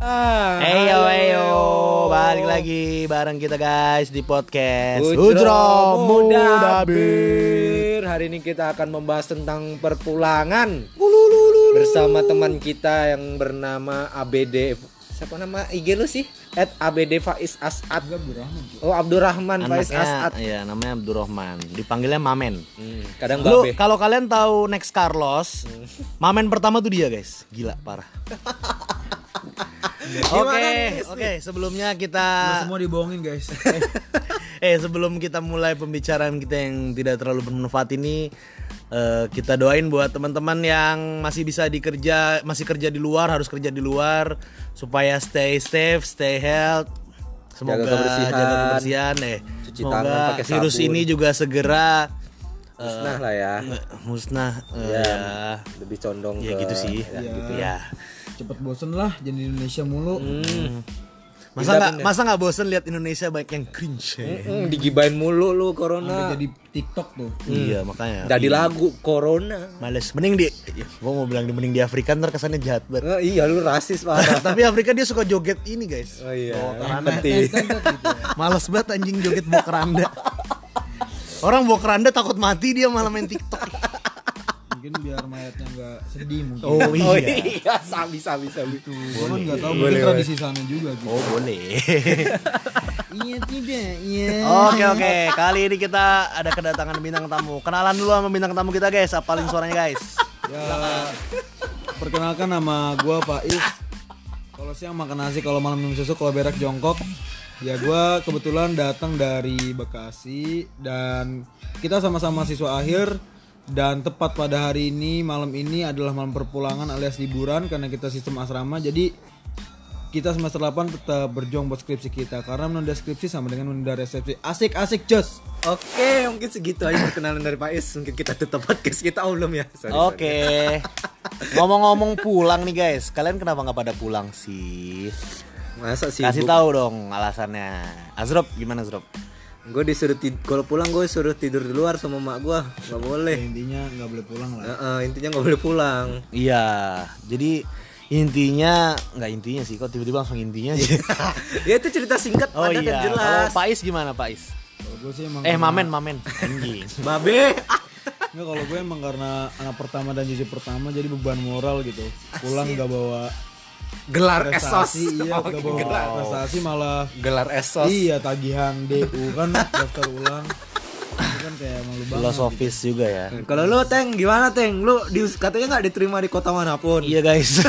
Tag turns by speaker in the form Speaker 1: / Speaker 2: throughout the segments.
Speaker 1: Ah,
Speaker 2: heyo, heyo. balik lagi bareng kita guys di podcast
Speaker 1: Ujro
Speaker 2: Ujro
Speaker 1: Muda
Speaker 2: Muda Bir.
Speaker 1: Hari ini kita akan membahas tentang perpulangan bersama teman kita yang bernama ABD. Siapa nama IG lu sih? At ABD Faiz Asad. Oh Abdurrahman Faiz
Speaker 2: Anaknya,
Speaker 1: Asad.
Speaker 2: ya namanya Abdurrahman, dipanggilnya Mamen.
Speaker 1: Hmm, kadang
Speaker 2: Lu kalau kalian tahu Next Carlos, Mamen pertama tuh dia guys, gila parah. Oke, oke. Sebelumnya kita
Speaker 3: semua dibohongin guys
Speaker 2: eh sebelum kita mulai pembicaraan kita yang tidak terlalu bermanfaat ini eh, kita doain buat teman-teman yang masih bisa dikerja masih kerja di luar harus kerja di luar supaya stay safe stay health semoga
Speaker 1: Jaga kebersihan.
Speaker 2: jaga kebersihan eh
Speaker 1: Cuci
Speaker 2: semoga
Speaker 1: tangan pakai
Speaker 2: virus
Speaker 1: sabun.
Speaker 2: ini juga segera eh,
Speaker 1: Musnah lah ya.
Speaker 2: musnah eh,
Speaker 1: Ya,
Speaker 2: ya
Speaker 1: Lebih condong
Speaker 2: ya
Speaker 1: ke
Speaker 2: gitu sih
Speaker 1: ya,
Speaker 3: Iya.
Speaker 1: gitu.
Speaker 2: ya
Speaker 3: cepet bosen lah jadi di Indonesia mulu
Speaker 1: Hmm.
Speaker 2: masa nggak masa nggak bosen lihat Indonesia banyak yang cringe ya?
Speaker 1: Mm, digibain mulu lu
Speaker 3: sampai
Speaker 1: corona.
Speaker 3: jadi TikTok tuh
Speaker 2: iya makanya
Speaker 1: Jadi lagu corona.
Speaker 2: Males. Mending di ya, gua mau bilang di mending di Afrika ntar kesannya jahat banget.
Speaker 1: Oh, iya lu rasis parah.
Speaker 2: Tapi Afrika dia suka joget ini guys.
Speaker 1: Oh iya.
Speaker 2: keranda.
Speaker 1: Peti.
Speaker 2: Males banget anjing joget bawa keranda. Orang bawa keranda takut mati dia malah main TikTok.
Speaker 3: Mungkin biar mayatnya nggak sedih mungkin
Speaker 2: Oh
Speaker 1: Oh
Speaker 2: iya.
Speaker 1: iya, sabi sabi sabi.
Speaker 3: Gua kan nggak tahu
Speaker 1: Boleh,
Speaker 3: mungkin
Speaker 1: boleh.
Speaker 3: tradisi sana juga gitu
Speaker 2: Oh boleh.
Speaker 3: iya tidak iya
Speaker 2: Oke oke. Kali ini kita ada kedatangan bintang tamu. Kenalan dulu sama bintang tamu kita guys. Apalin suaranya guys.
Speaker 3: ya perkenalkan nama gua Faiz kalau siang makan nasi kalau malam minum susu kalau berak jongkok ya gua kebetulan datang dari Bekasi dan kita sama-sama siswa akhir dan tepat pada hari ini malam ini adalah malam perpulangan alias liburan karena kita sistem asrama jadi kita semester 8 tetap berjuang buat skripsi kita karena menunda skripsi sama dengan menunda resepsi asik asik jos
Speaker 1: Oke, mungkin segitu aja perkenalan dari Pak Is. Mungkin kita tutup podcast kita oh, belum ya.
Speaker 2: Oke. Ngomong-ngomong pulang nih guys. Kalian kenapa nggak pada pulang sih?
Speaker 1: Masa sih?
Speaker 2: Kasih tahu dong alasannya. Azrob gimana Azrob?
Speaker 1: Gue disuruh kalau pulang gue suruh tidur di luar sama mak gue. Gak boleh.
Speaker 3: intinya nggak boleh pulang lah
Speaker 1: Heeh, intinya nggak boleh pulang.
Speaker 2: Iya, jadi intinya nggak intinya sih, kok tiba-tiba langsung intinya aja.
Speaker 1: ya itu cerita singkat
Speaker 2: oh
Speaker 1: padat dan
Speaker 2: iya,
Speaker 1: jelas.
Speaker 2: kalau Pais gimana Pais?
Speaker 3: kalau gue sih emang
Speaker 2: Eh
Speaker 3: karena-
Speaker 2: Mamen, Mamen, anjing.
Speaker 1: Babe.
Speaker 3: Nggak kalau gue emang karena anak pertama dan cucu pertama jadi beban moral gitu. Pulang nggak bawa
Speaker 1: Gelar esos.
Speaker 3: iya nggak bawa
Speaker 1: gelar.
Speaker 3: prestasi malah
Speaker 1: Gelar esos.
Speaker 3: iya tagihan DU kan daftar ulang. Itu kan kayak malu banget.
Speaker 2: Filosofis juga ya.
Speaker 1: Kalau lu Teng gimana Teng? Lu di, katanya nggak diterima di kota mana pun.
Speaker 2: Iya guys.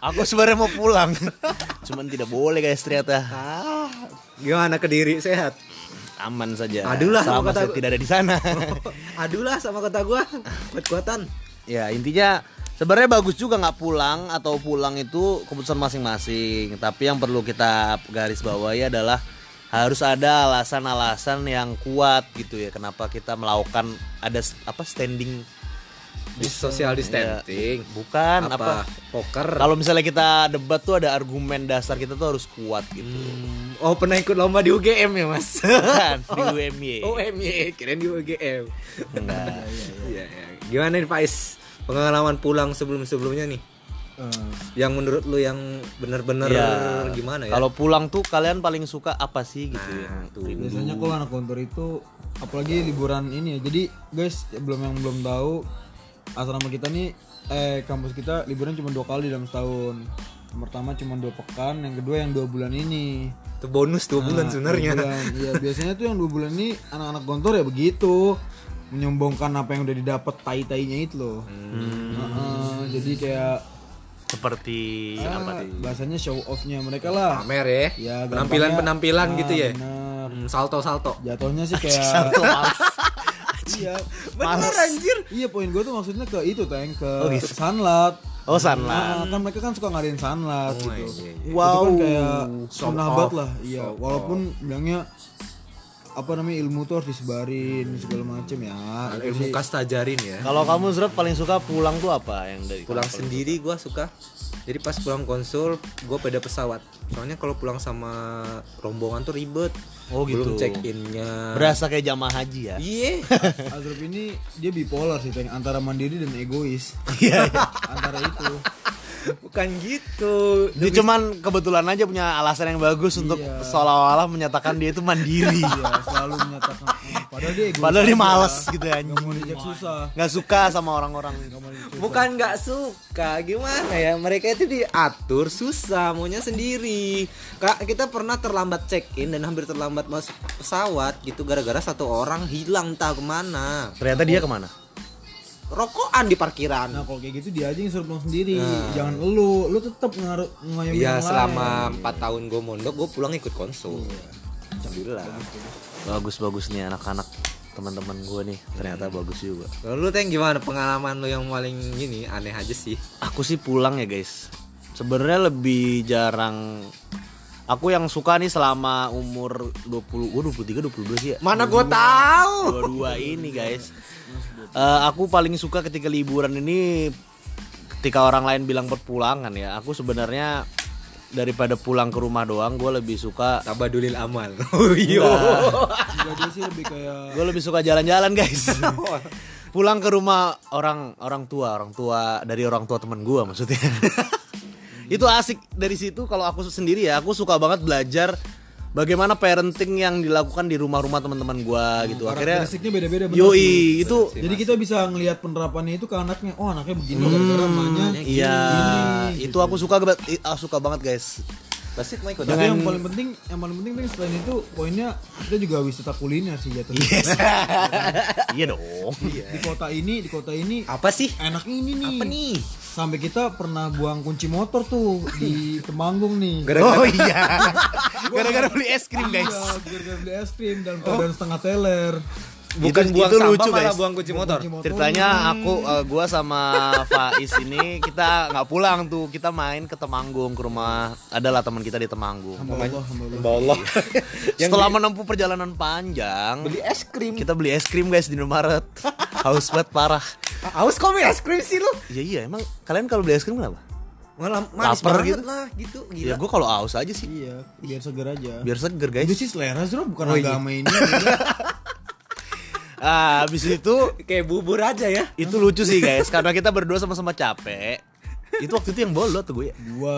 Speaker 2: Aku sebenarnya mau pulang, cuman tidak boleh guys ternyata.
Speaker 1: Ah, gimana kediri sehat?
Speaker 2: Aman saja.
Speaker 1: Adulah,
Speaker 2: selama
Speaker 1: kata
Speaker 2: saya
Speaker 1: gua.
Speaker 2: tidak ada di sana.
Speaker 1: Adulah sama kata gua. Kuat-kuatan.
Speaker 2: ya intinya sebenarnya bagus juga nggak pulang atau pulang itu keputusan masing-masing. Tapi yang perlu kita garis bawahi adalah harus ada alasan-alasan yang kuat gitu ya. Kenapa kita melakukan ada apa standing?
Speaker 1: Di social distancing.
Speaker 2: Bukan
Speaker 1: apa?
Speaker 2: apa?
Speaker 1: Poker.
Speaker 2: Kalau misalnya kita debat tuh ada argumen dasar kita tuh harus kuat gitu.
Speaker 1: Hmm, Oh pernah ikut lomba di UGM ya mas?
Speaker 2: Bukan di UMY.
Speaker 1: Oh MY, kirain di UGM.
Speaker 2: Enggak.
Speaker 1: Iya, iya. Gimana nih Is? Pengalaman pulang sebelum-sebelumnya nih?
Speaker 3: Eh,
Speaker 1: Yang menurut lu yang bener-bener
Speaker 2: Ya,
Speaker 1: gimana ya?
Speaker 2: Kalau pulang tuh kalian paling suka apa sih gitu ya?
Speaker 3: biasanya kalau anak kantor itu apalagi liburan ini ya. Jadi guys belum yang belum tahu asrama kita nih eh kampus kita liburan cuma dua kali dalam setahun. Yang pertama cuma dua pekan, yang kedua yang dua bulan ini.
Speaker 1: itu bonus dua bulan
Speaker 3: Nah,
Speaker 1: sebenarnya.
Speaker 3: bulan. Iya, biasanya tuh yang dua bulan ini anak-anak kantor ya begitu. Menyombongkan apa yang udah didapat tai-tainya itu loh.
Speaker 1: Hmm.
Speaker 3: Heeh, jadi kayak
Speaker 2: Seperti apa
Speaker 3: ah,
Speaker 2: tuh?
Speaker 3: bahasanya show off-nya mereka lah.
Speaker 1: Pamer ya.
Speaker 3: Ya,
Speaker 1: Penampilan-penampilan
Speaker 3: gampangnya-
Speaker 1: gitu ya.
Speaker 3: Ah, Bener.
Speaker 1: Hmm, salto-salto.
Speaker 3: Jatuhnya sih kayak
Speaker 2: males.
Speaker 3: iya.
Speaker 1: Bener anjir.
Speaker 3: Iya, poin gue tuh maksudnya ke itu teng ke
Speaker 2: Oh, gitu.
Speaker 3: sunlat.
Speaker 2: Oh Sanlan.
Speaker 3: Nah, kan mereka kan suka ngadain sunlat
Speaker 1: Oh,
Speaker 3: gitu.
Speaker 1: iya,
Speaker 3: Itu
Speaker 2: Wow.
Speaker 3: kan kayak
Speaker 1: off.
Speaker 3: banget lah. Iya, walaupun bilangnya apa namanya ilmu tuh harus disebarin segala macem ya.
Speaker 1: Ilmu
Speaker 3: sih.
Speaker 1: kasta ajarin ya.
Speaker 2: Kalau kamu Zrot paling suka pulang tuh apa yang dari
Speaker 1: Pulang
Speaker 2: kamu?
Speaker 1: sendiri gua suka. Jadi pas pulang konsul, gue beda pesawat. Soalnya kalau pulang sama rombongan tuh ribet.
Speaker 2: Oh, gitu.
Speaker 1: Belum check innya.
Speaker 2: Berasa kayak jamaah haji ya.
Speaker 1: Iya.
Speaker 3: Azrub ini dia bipolar sih antara mandiri dan egois.
Speaker 2: Iya.
Speaker 3: antara itu.
Speaker 1: Bukan gitu.
Speaker 2: Dia cuman kebetulan aja punya alasan yang bagus untuk
Speaker 3: Iya.
Speaker 2: seolah-olah menyatakan dia itu mandiri.
Speaker 3: Iya, selalu menyatakan "Oh, padahal dia egois
Speaker 2: Padahal dia males gitu ya.
Speaker 3: Nggak mau diajak susah.
Speaker 2: Nggak suka sama orang-orang.
Speaker 1: Bukan nggak suka, gimana ya? Mereka itu diatur susah, maunya sendiri. Kak, kita pernah terlambat check in dan hampir terlambat masuk pesawat gitu gara-gara satu orang hilang entah ke mana.
Speaker 2: Ternyata dia ke mana?
Speaker 1: Rokokan di parkiran.
Speaker 3: Nah, kalau kayak gitu dia aja yang suruh pulang sendiri. Jangan lu, lu tetap ngaruh ngayomi
Speaker 1: Iya selama
Speaker 3: lain.
Speaker 1: 4 tahun gue mondok gue pulang ikut konsul. Alhamdulillah.
Speaker 2: Bagus-bagus nih anak-anak teman-teman gue nih. Ternyata bagus juga.
Speaker 1: Kalau lu teng gimana pengalaman lu yang paling ini aneh aja sih?
Speaker 2: Aku sih pulang ya guys. Sebenarnya lebih jarang Aku yang suka nih selama umur 20, gue 23, 22 sih ya
Speaker 1: Mana gue tahu.
Speaker 2: 22 ini guys Eh, Aku paling suka ketika liburan ini Ketika orang lain bilang perpulangan ya. Aku sebenarnya daripada pulang ke rumah doang Gue lebih suka
Speaker 1: Tabadulil amal. Oh iya.
Speaker 3: Enggak, dia sih lebih kayak
Speaker 2: Gue lebih suka jalan-jalan guys. Pulang ke rumah orang orang tua Orang tua dari orang tua teman gue maksudnya. Itu asik dari situ. Kalau aku sendiri ya Aku suka banget belajar Bagaimana parenting yang dilakukan di rumah-rumah teman-teman gue gitu Akhirnya
Speaker 3: karakteristiknya beda-beda.
Speaker 2: Yoi itu
Speaker 3: Jadi kita bisa ngelihat penerapannya itu ke anaknya. Oh, anaknya begini gara-gara emaknya.
Speaker 2: Iya itu aku suka banget Suka banget guys
Speaker 1: Pasti mau ikut.
Speaker 3: Tapi yang paling penting, yang paling penting tuh selain itu poinnya kita juga wisata kuliner sih jatuhnya.
Speaker 2: Yes Iya dong
Speaker 3: Di kota ini, di kota ini
Speaker 1: Apa sih?
Speaker 3: enaknya ini nih.
Speaker 1: Apa nih?
Speaker 3: Sampai kita pernah buang kunci motor tuh di Temanggung nih.
Speaker 2: Oh iya Gara-gara beli es krim guys
Speaker 3: Iya, gara-gara beli es krim dalam keadaan setengah teler.
Speaker 1: Bukan
Speaker 2: Itu-
Speaker 1: buang
Speaker 2: itu
Speaker 1: sampah
Speaker 2: lucu,
Speaker 1: malah
Speaker 2: guys.
Speaker 1: buang kunci motor.
Speaker 3: Motor
Speaker 2: Ceritanya aku eh, gua sama Faiz ini kita nggak pulang tuh, kita main ke Temanggung ke rumah adalah teman kita di Temanggung.
Speaker 3: Hamba Allah, hamba Allah.
Speaker 1: Yang
Speaker 2: Setelah menempuh perjalanan panjang,
Speaker 1: beli es krim.
Speaker 2: kita beli es krim guys di Indomaret. Haus banget parah.
Speaker 1: Haus kok beli es krim sih lu?
Speaker 2: Iya iya, emang kalian kalau beli es krim kenapa?
Speaker 1: Malah manis
Speaker 2: Lapar
Speaker 1: banget
Speaker 2: gitu?
Speaker 1: lah gitu.
Speaker 2: Ya
Speaker 1: Gila.
Speaker 2: gua kalau haus aja sih.
Speaker 3: Iya, biar seger aja.
Speaker 2: Biar seger guys.
Speaker 3: Itu sih selera bro, bukan
Speaker 1: Oh, iya.
Speaker 3: agama ini.
Speaker 2: Ah, habis itu
Speaker 1: Kayak bubur aja ya.
Speaker 2: itu lucu sih guys karena kita berdua sama-sama capek. Itu waktu itu yang bolot tuh gue ya.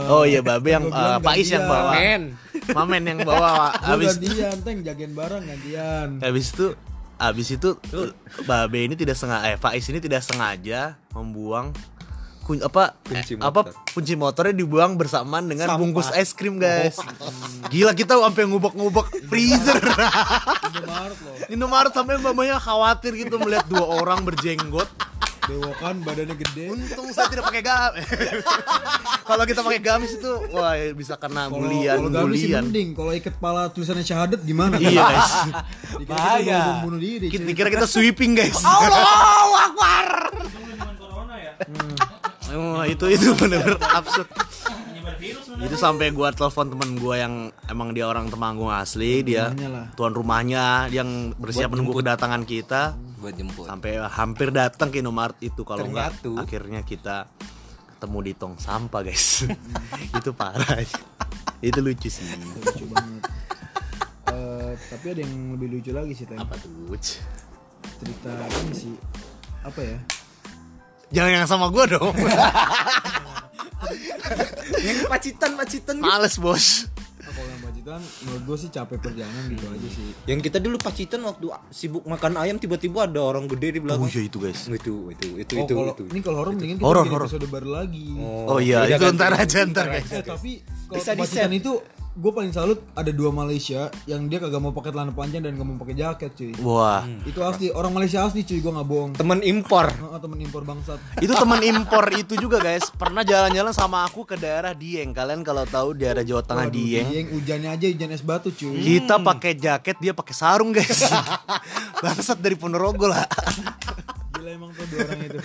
Speaker 2: Oh iya babe yang
Speaker 3: bilang
Speaker 2: eh, Faiz yang bawa.
Speaker 1: Men.
Speaker 2: Mamen yang bawa habis
Speaker 3: gantian, teng jagain barang gantian.
Speaker 2: habis itu habis itu babe ini tidak sengaja eh Faiz ini tidak sengaja membuang kun, apa
Speaker 1: Kunci
Speaker 2: eh, apa
Speaker 1: motor.
Speaker 2: kunci motornya dibuang bersamaan dengan
Speaker 1: Sampah.
Speaker 2: bungkus es krim guys. Gila kita sampai ngubek-ngubek freezer.
Speaker 3: Indomaret loh.
Speaker 2: Indomaret sampai mamanya khawatir gitu melihat dua orang berjenggot.
Speaker 3: Bewokan badannya gede.
Speaker 2: Untung saya tidak pakai gamis. Kalau kita pakai gamis itu wah bisa kena bulian
Speaker 3: kalau gamis sih
Speaker 2: bulian.
Speaker 3: mending. Kalau ikat pala tulisannya syahadat gimana?
Speaker 2: Iya guys.
Speaker 1: Bahaya.
Speaker 3: kita bunuh diri.
Speaker 2: Kita kira kita sweeping guys.
Speaker 1: Allahu Akbar.
Speaker 2: Oh, itu itu benar-benar absurd. Itu sampai gua telepon temen gua yang emang dia orang Temanggung asli, dia
Speaker 3: lah.
Speaker 2: tuan rumahnya yang bersiap menunggu kedatangan kita.
Speaker 1: Buat jemput.
Speaker 2: Sampai hampir datang ke Indomaret itu kalau enggak akhirnya kita ketemu di tong sampah, guys. itu parah. itu lucu sih.
Speaker 3: Lucu banget. Eh, tapi ada yang lebih lucu lagi sih.
Speaker 2: Apa tuh? Uc?
Speaker 3: Cerita ini sih. Apa ya?
Speaker 2: Jangan yang sama gua dong.
Speaker 1: Yang pacitan pacitan gitu.
Speaker 2: Males, Bos.
Speaker 3: Nah, kalau yang pacitan, menurut gue sih capek perjalanan gitu aja sih.
Speaker 1: Yang kita dulu pacitan waktu sibuk makan ayam tiba-tiba ada orang gede di
Speaker 2: Oh
Speaker 1: belakang.
Speaker 2: iya itu, guys.
Speaker 1: Itu itu itu
Speaker 3: Oh,
Speaker 1: itu
Speaker 3: kalau
Speaker 1: itu.
Speaker 3: ini kalau horor mendingan kita
Speaker 2: Horor,
Speaker 3: bikin
Speaker 2: horor.
Speaker 3: episode baru lagi.
Speaker 2: Oh iya,
Speaker 1: Beda
Speaker 2: itu
Speaker 1: ganti.
Speaker 2: ntar aja ntar, guys.
Speaker 3: Eh, tapi kalau
Speaker 1: Bisa
Speaker 3: pacitan itu gue paling salut ada dua Malaysia yang dia kagak mau pakai celana panjang dan gak mau pakai jaket cuy.
Speaker 2: Wah.
Speaker 3: Itu asli orang Malaysia asli cuy, gue nggak bohong.
Speaker 1: Temen impor.
Speaker 3: Oh, temen impor bangsat.
Speaker 2: itu teman impor itu juga guys pernah jalan-jalan sama aku ke daerah Dieng kalian kalau tahu daerah Jawa Tengah
Speaker 3: Waduh,
Speaker 2: Dieng
Speaker 3: Dieng hujannya aja hujan es batu cuy.
Speaker 2: kita pakai jaket dia pakai sarung guys bangsat dari Ponorogo lah
Speaker 3: Gila emang tuh dua orang itu.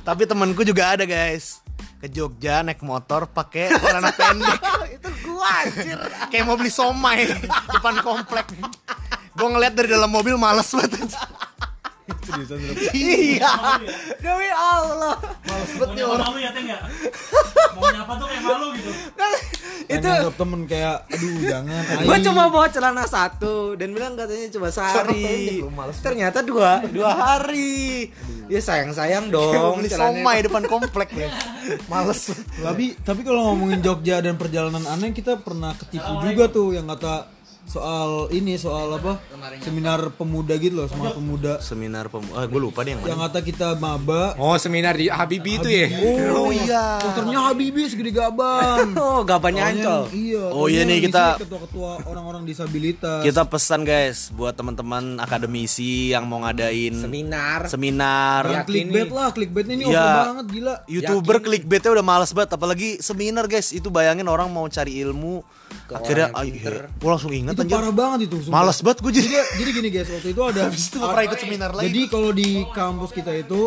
Speaker 2: tapi temanku juga ada guys ke Jogja naik motor pakai celana pendek anjir. Kayak mau beli somai depan komplek. Gua ngeliat dari dalam mobil males banget. Iya.
Speaker 1: Demi Allah.
Speaker 3: Males.
Speaker 4: Maunya malu ya Teng ya? Mau nyapa tuh kayak malu gitu.
Speaker 3: Itu nganggap temen kayak aduh jangan.
Speaker 1: Gue cuma bawa celana satu dan bilang katanya cuma sehari. Ternyata dua dua hari. Ya sayang sayang dong.
Speaker 2: beli
Speaker 1: celananya.
Speaker 2: somai depan komplek nih. Males.
Speaker 3: Tapi tapi kalau ngomongin Jogja dan perjalanan aneh kita pernah ketipu juga tuh yang kata soal ini soal apa seminar pemuda gitu loh seminar pemuda
Speaker 2: Seminar pem ah, gue lupa deh yang
Speaker 3: yang kata kita maba
Speaker 1: Oh seminar di Habibie itu ya?
Speaker 2: Oh iya.
Speaker 3: posternya Habibie segede gaban
Speaker 1: Oh gabannya ancol.
Speaker 3: iya
Speaker 2: Oh, iya nih, kita-
Speaker 3: ketua-ketua orang-orang disabilitas
Speaker 2: Kita pesan guys buat teman-teman akademisi yang mau ngadain
Speaker 1: Seminar.
Speaker 2: seminar.
Speaker 3: Yang
Speaker 1: Yakin
Speaker 3: clickbait lah clickbaitnya ini
Speaker 2: Iya.
Speaker 3: over banget gila
Speaker 2: YouTuber
Speaker 1: Yakin.
Speaker 2: clickbaitnya udah males banget apalagi seminar guys itu bayangin orang mau cari ilmu akhirnya
Speaker 1: yang
Speaker 2: iya,
Speaker 1: pinter.
Speaker 2: gue langsung ingat
Speaker 3: itu
Speaker 2: anjir
Speaker 3: parah banget itu sumpah.
Speaker 2: males banget gue jadi
Speaker 3: jadi, jadi gini guys waktu itu ada
Speaker 2: Habis itu pernah ikut seminar lagi.
Speaker 3: Jadi kalau di kampus kita itu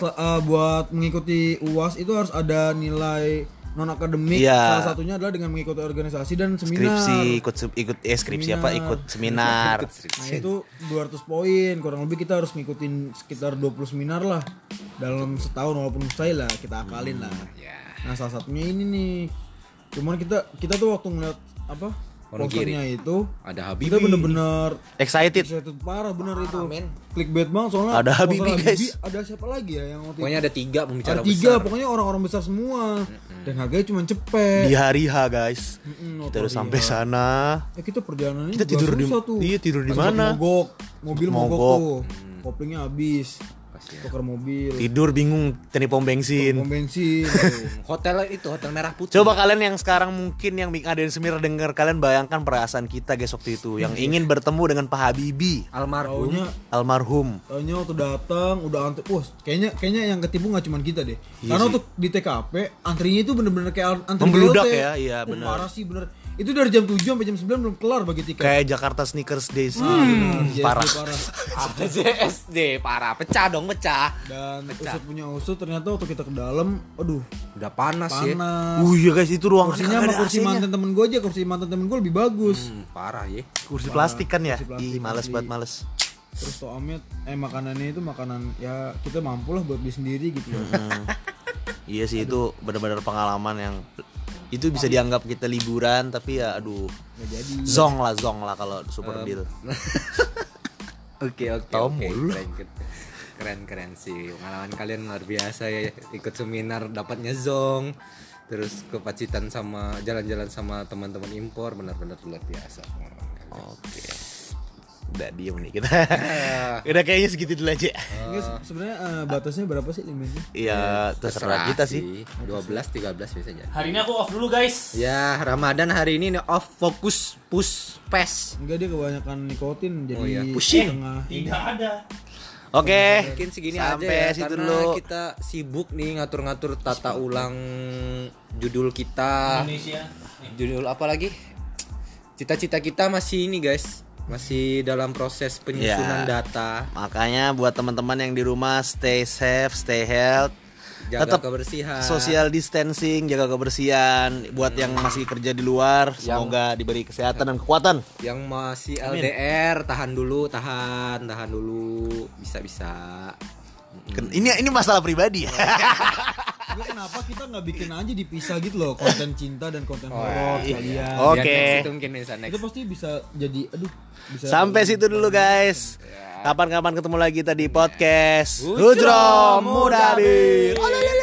Speaker 3: eh, buat mengikuti UAS itu harus ada nilai non akademik.
Speaker 2: Iya.
Speaker 3: Salah satunya adalah dengan mengikuti organisasi dan seminar.
Speaker 2: skripsi ikut ikut eh skripsi apa
Speaker 3: Seminar.
Speaker 2: ikut seminar
Speaker 3: Nah itu 200 poin kurang lebih kita harus ngikutin sekitar 20 seminar lah dalam setahun walaupun mustahil lah kita akalin lah.
Speaker 1: Ya.
Speaker 3: Nah salah satunya ini nih. Cuman kita kita tuh waktu ngeliat apa Posternya itu
Speaker 1: Ada
Speaker 3: kita
Speaker 1: Habibie.
Speaker 3: bener-bener
Speaker 2: excited
Speaker 3: Excited parah bener itu.
Speaker 1: men.
Speaker 3: Clickbait banget soalnya.
Speaker 2: Ada Habibie, guys.
Speaker 3: Ada siapa lagi ya yang waktu itu?
Speaker 1: Pokoknya ada tiga pembicara
Speaker 3: Ada tiga,
Speaker 1: besar.
Speaker 3: pokoknya orang-orang besar semua. Dan harganya cuma cepet.
Speaker 2: di hari H guys
Speaker 3: Mm-mm,
Speaker 2: kita
Speaker 3: waktu
Speaker 2: sampai sana
Speaker 3: Ya kita perjalanannya
Speaker 2: Kita tidur di-
Speaker 3: tuh.
Speaker 2: iya, tidur di mana?
Speaker 3: Mogok, mobil mogok,
Speaker 2: Mogok.
Speaker 3: tuh. Koplingnya habis.
Speaker 1: Ya.
Speaker 3: Tukar mobil.
Speaker 2: tidur bingung tadi pom bensin
Speaker 3: Pom bensin.
Speaker 1: Hotel itu hotel merah putih.
Speaker 2: Coba kalian yang sekarang mungkin yang ada di seminar denger kalian bayangkan perasaan kita guys waktu itu yang ingin bertemu dengan Pak Habibie
Speaker 1: almarhum.
Speaker 3: Taunya
Speaker 2: almarhum
Speaker 3: Taunya waktu datang udah antri, wah kayaknya kayaknya yang ketipu nggak cuma kita deh.
Speaker 2: Iya
Speaker 3: Karena
Speaker 2: sih.
Speaker 3: untuk di TKP antrinya itu bener-bener kayak antri
Speaker 2: Membludak ya, iya,
Speaker 3: Oh,
Speaker 2: bener.
Speaker 3: Parah sih bener. Itu dari jam 7 sampai jam 9 belum kelar bagi tiket.
Speaker 2: kayak Jakarta Sneakers Days
Speaker 3: Ah, bener, JSD
Speaker 2: parah
Speaker 3: parah.
Speaker 1: Ada JSD parah. Pecah dong pecah.
Speaker 3: Dan usut punya usut ternyata waktu kita ke dalam, aduh
Speaker 1: Udah panas, ya.
Speaker 3: panas.
Speaker 2: uh iya guys itu ruangannya
Speaker 3: Kursinya sama kursi
Speaker 2: AC-nya.
Speaker 3: mantan temen gue aja, kursi mantan temen gue lebih bagus.
Speaker 1: Hmm, parah ya.
Speaker 2: kursi plastik kan ya
Speaker 3: Kursi plastik
Speaker 2: ih males banget males
Speaker 3: Terus toh Amit, eh makanannya itu makanan ya kita mampu lah buat beli sendiri gitu ya.
Speaker 2: Hmm. iya sih itu benar-benar pengalaman yang itu bisa dianggap kita liburan tapi ya aduh
Speaker 3: Nggak jadi.
Speaker 2: zong lah zong lah kalau super deal
Speaker 1: Oke oke oke. Keren, keren. sih. Pengalaman kalian luar biasa ya. Ikut seminar dapatnya zong. Terus ke Pacitan sama jalan-jalan sama teman-teman impor benar-benar luar biasa. pengalaman kalian.
Speaker 2: Udah diem nih kita udah kayaknya segitu dulu aja
Speaker 3: se- sebenarnya eh, batasnya berapa sih limitnya?
Speaker 2: Iya terserah kita sih
Speaker 1: 12 13 bisa jadi.
Speaker 4: Hari ini aku off dulu guys.
Speaker 1: Ya, Ramadan hari ini nih off fokus push pes.
Speaker 3: Enggak dia kebanyakan nikotin jadi
Speaker 1: Oh iya, pusing.
Speaker 3: tengah.
Speaker 4: Tidak ada.
Speaker 2: oke
Speaker 1: Mungkin segini
Speaker 2: Sampai
Speaker 1: aja ya
Speaker 2: situ
Speaker 1: karena
Speaker 2: dulu.
Speaker 1: kita sibuk nih ngatur-ngatur tata ulang judul kita.
Speaker 4: Indonesia.
Speaker 1: Judul apa lagi? Cita-cita kita masih ini guys, masih dalam proses penyusunan
Speaker 2: Ya.
Speaker 1: data.
Speaker 2: makanya buat teman-teman yang di rumah stay safe stay health
Speaker 1: Jaga
Speaker 2: Tetap
Speaker 1: kebersihan.
Speaker 2: social distancing jaga kebersihan buat yang masih kerja di luar semoga diberi kesehatan dan kekuatan
Speaker 1: Yang masih LDR tahan dulu, tahan, tahan dulu, bisa-bisa.
Speaker 2: Ken- ini ini masalah pribadi ya
Speaker 3: Nggak, kenapa kita nggak bikin aja dipisah gitu loh konten cinta dan konten horor sekalian.
Speaker 2: Oke.
Speaker 1: Next itu mungkin bisa next.
Speaker 3: Itu pasti bisa jadi aduh bisa
Speaker 2: sampai situ dulu guys kapan-kapan ketemu lagi kita di podcast
Speaker 1: Hujro
Speaker 2: Hujro Muda Bir.
Speaker 1: Bir.